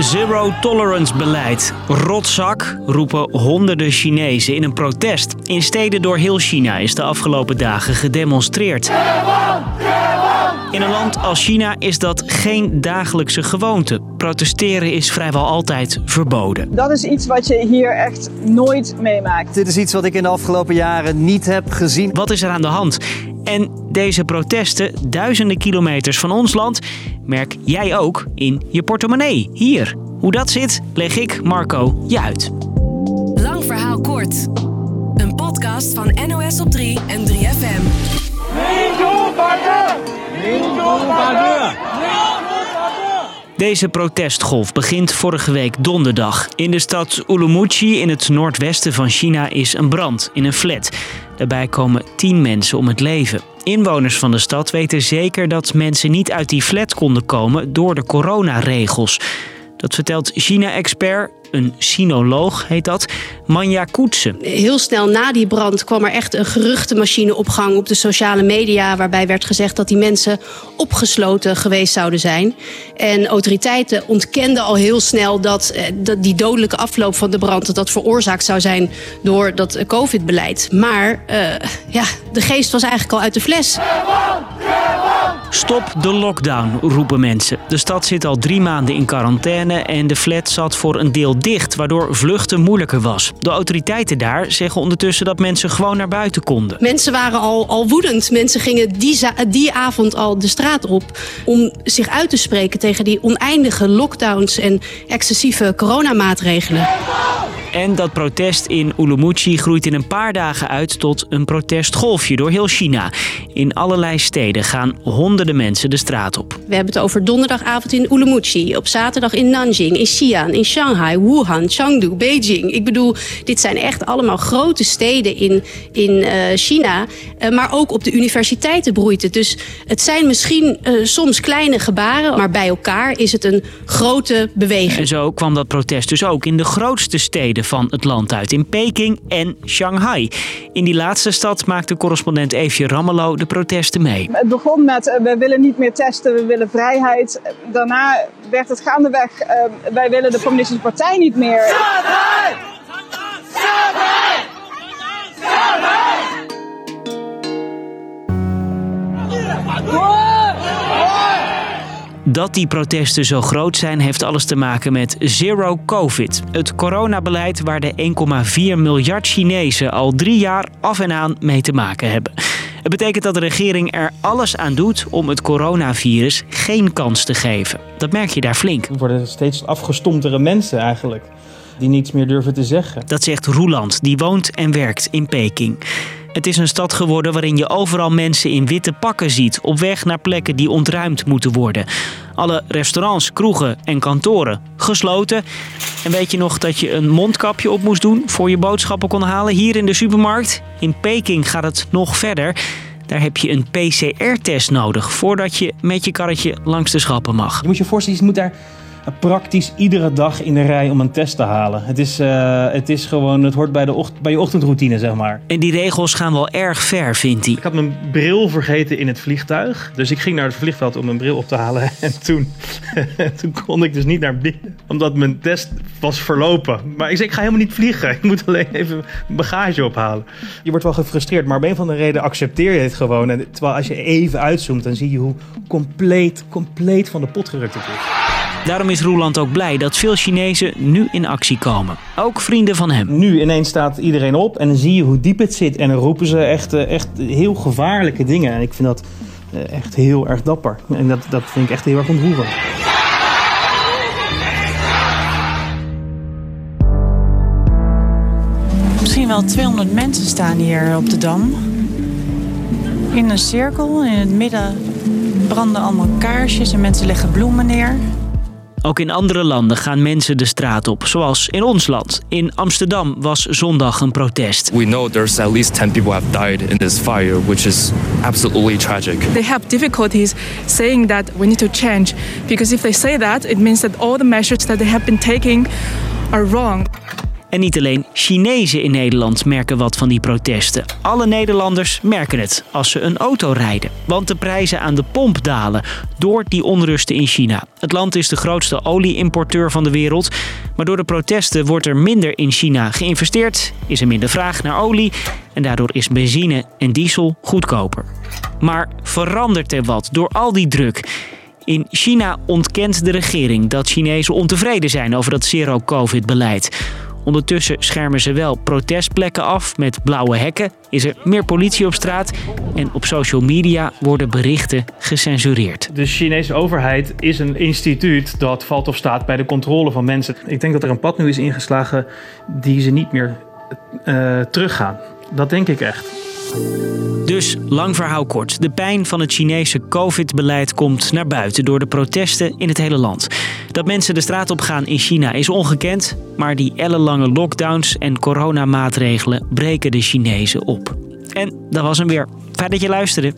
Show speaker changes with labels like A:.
A: Zero tolerance beleid. Rotzak, roepen honderden Chinezen in een protest. In steden door heel China is de afgelopen dagen gedemonstreerd. In een land als China is dat geen dagelijkse gewoonte. Protesteren is vrijwel altijd verboden.
B: Dat is iets wat je hier echt nooit meemaakt.
C: Dit is iets wat ik in de afgelopen jaren niet heb gezien.
A: Wat is er aan de hand? En deze protesten, duizenden kilometers van ons land, merk jij ook in je portemonnee. Hier. Hoe dat zit, leg ik, Marco, je uit.
D: Lang verhaal kort. Een podcast van NOS op 3 en 3FM.
A: Deze protestgolf begint vorige week donderdag. In de stad Urumqi in het noordwesten van China is een brand in een flat. Daarbij komen tien mensen om het leven. Inwoners van de stad weten zeker dat mensen niet uit die flat konden komen door de coronaregels. Dat vertelt China-expert, een sinoloog heet dat, Manja Koetsen.
E: Heel snel na die brand kwam er echt een geruchtenmachine op gang op de sociale media. Waarbij werd gezegd dat die mensen opgesloten geweest zouden zijn. En autoriteiten ontkenden al heel snel dat, eh, dat die dodelijke afloop van de brand dat dat veroorzaakt zou zijn door dat COVID-beleid. Maar uh, ja, de geest was eigenlijk al uit de fles.
A: Stop de lockdown, roepen mensen. De stad zit al drie maanden in quarantaine en de flat zat voor een deel dicht, waardoor vluchten moeilijker was. De autoriteiten daar zeggen ondertussen dat mensen gewoon naar buiten konden.
E: Mensen waren al, al woedend. Mensen gingen die, die avond al de straat op om zich uit te spreken tegen die oneindige lockdowns en excessieve coronamaatregelen.
A: En dat protest in Urumqi groeit in een paar dagen uit tot een protestgolfje door heel China. In allerlei steden gaan honderden mensen de straat op.
E: We hebben het over donderdagavond in Urumqi, op zaterdag in Nanjing, in Xi'an, in Shanghai, Wuhan, Chengdu, Beijing. Ik bedoel, dit zijn echt allemaal grote steden in, in uh, China. Uh, maar ook op de universiteiten broeit het. Dus het zijn misschien uh, soms kleine gebaren, maar bij elkaar is het een grote beweging.
A: En zo kwam dat protest dus ook in de grootste steden van het land uit, in Peking en Shanghai. In die laatste stad maakte correspondent Eefje Rammelo de protesten mee.
B: Het begon met uh, we willen niet meer testen, we willen vrijheid. Daarna werd het gaandeweg uh, wij willen de communistische partij niet meer. Shanghai! Shanghai!
A: Dat die protesten zo groot zijn, heeft alles te maken met Zero Covid. Het coronabeleid waar de 1,4 miljard Chinezen al drie jaar af en aan mee te maken hebben. Het betekent dat de regering er alles aan doet om het coronavirus geen kans te geven. Dat merk je daar flink.
F: Er worden steeds afgestomptere mensen eigenlijk. Die niets meer durven te zeggen.
A: Dat zegt Roeland, die woont en werkt in Peking. Het is een stad geworden waarin je overal mensen in witte pakken ziet, op weg naar plekken die ontruimd moeten worden. Alle restaurants, kroegen en kantoren gesloten. En weet je nog dat je een mondkapje op moest doen voor je boodschappen kon halen hier in de supermarkt? In Peking gaat het nog verder. Daar heb je een PCR-test nodig voordat je met je karretje langs de schappen mag.
F: Je moet je voorstellen, je moet daar praktisch iedere dag in de rij om een test te halen. Het is, uh, het is gewoon, het hoort bij, de ocht bij je ochtendroutine, zeg maar.
A: En die regels gaan wel erg ver, vindt hij.
F: Ik had mijn bril vergeten in het vliegtuig. Dus ik ging naar het vliegveld om mijn bril op te halen. En toen, toen kon ik dus niet naar binnen. Omdat mijn test was verlopen. Maar ik zei, ik ga helemaal niet vliegen. Ik moet alleen even bagage ophalen. Je wordt wel gefrustreerd, maar op een of andere reden accepteer je het gewoon. En terwijl als je even uitzoomt, dan zie je hoe compleet, compleet van de pot gerukt het is.
A: Daarom is Roeland ook blij dat veel Chinezen nu in actie komen. Ook vrienden van hem.
F: Nu ineens staat iedereen op en dan zie je hoe diep het zit. En dan roepen ze echt, echt heel gevaarlijke dingen. En ik vind dat echt heel erg dapper. En dat, dat vind ik echt heel erg ontroerend.
G: Misschien wel 200 mensen staan hier op de Dam. In een cirkel, in het midden branden allemaal kaarsjes en mensen leggen bloemen neer.
A: Ook in andere landen gaan mensen de straat op, zoals in ons land. In Amsterdam was zondag een protest.
H: We know there's at least 10 people have died in this fire, which is absolutely tragic.
I: They have difficulties saying that we need to change because if they say that, it means that all the measures that they have been taking are wrong.
A: En niet alleen Chinezen in Nederland merken wat van die protesten. Alle Nederlanders merken het als ze een auto rijden. Want de prijzen aan de pomp dalen door die onrusten in China. Het land is de grootste olieimporteur van de wereld. Maar door de protesten wordt er minder in China geïnvesteerd, is er minder vraag naar olie en daardoor is benzine en diesel goedkoper. Maar verandert er wat door al die druk? In China ontkent de regering dat Chinezen ontevreden zijn over dat zero-covid-beleid. Ondertussen schermen ze wel protestplekken af met blauwe hekken, is er meer politie op straat en op social media worden berichten gecensureerd.
F: De Chinese overheid is een instituut dat valt of staat bij de controle van mensen. Ik denk dat er een pad nu is ingeslagen die ze niet meer uh, teruggaan. Dat denk ik echt.
A: Dus lang verhaal kort. De pijn van het Chinese COVID-beleid komt naar buiten door de protesten in het hele land. Dat mensen de straat op gaan in China is ongekend, maar die ellenlange lockdowns en coronamaatregelen breken de Chinezen op. En dat was hem weer. Fijn dat je luisterde.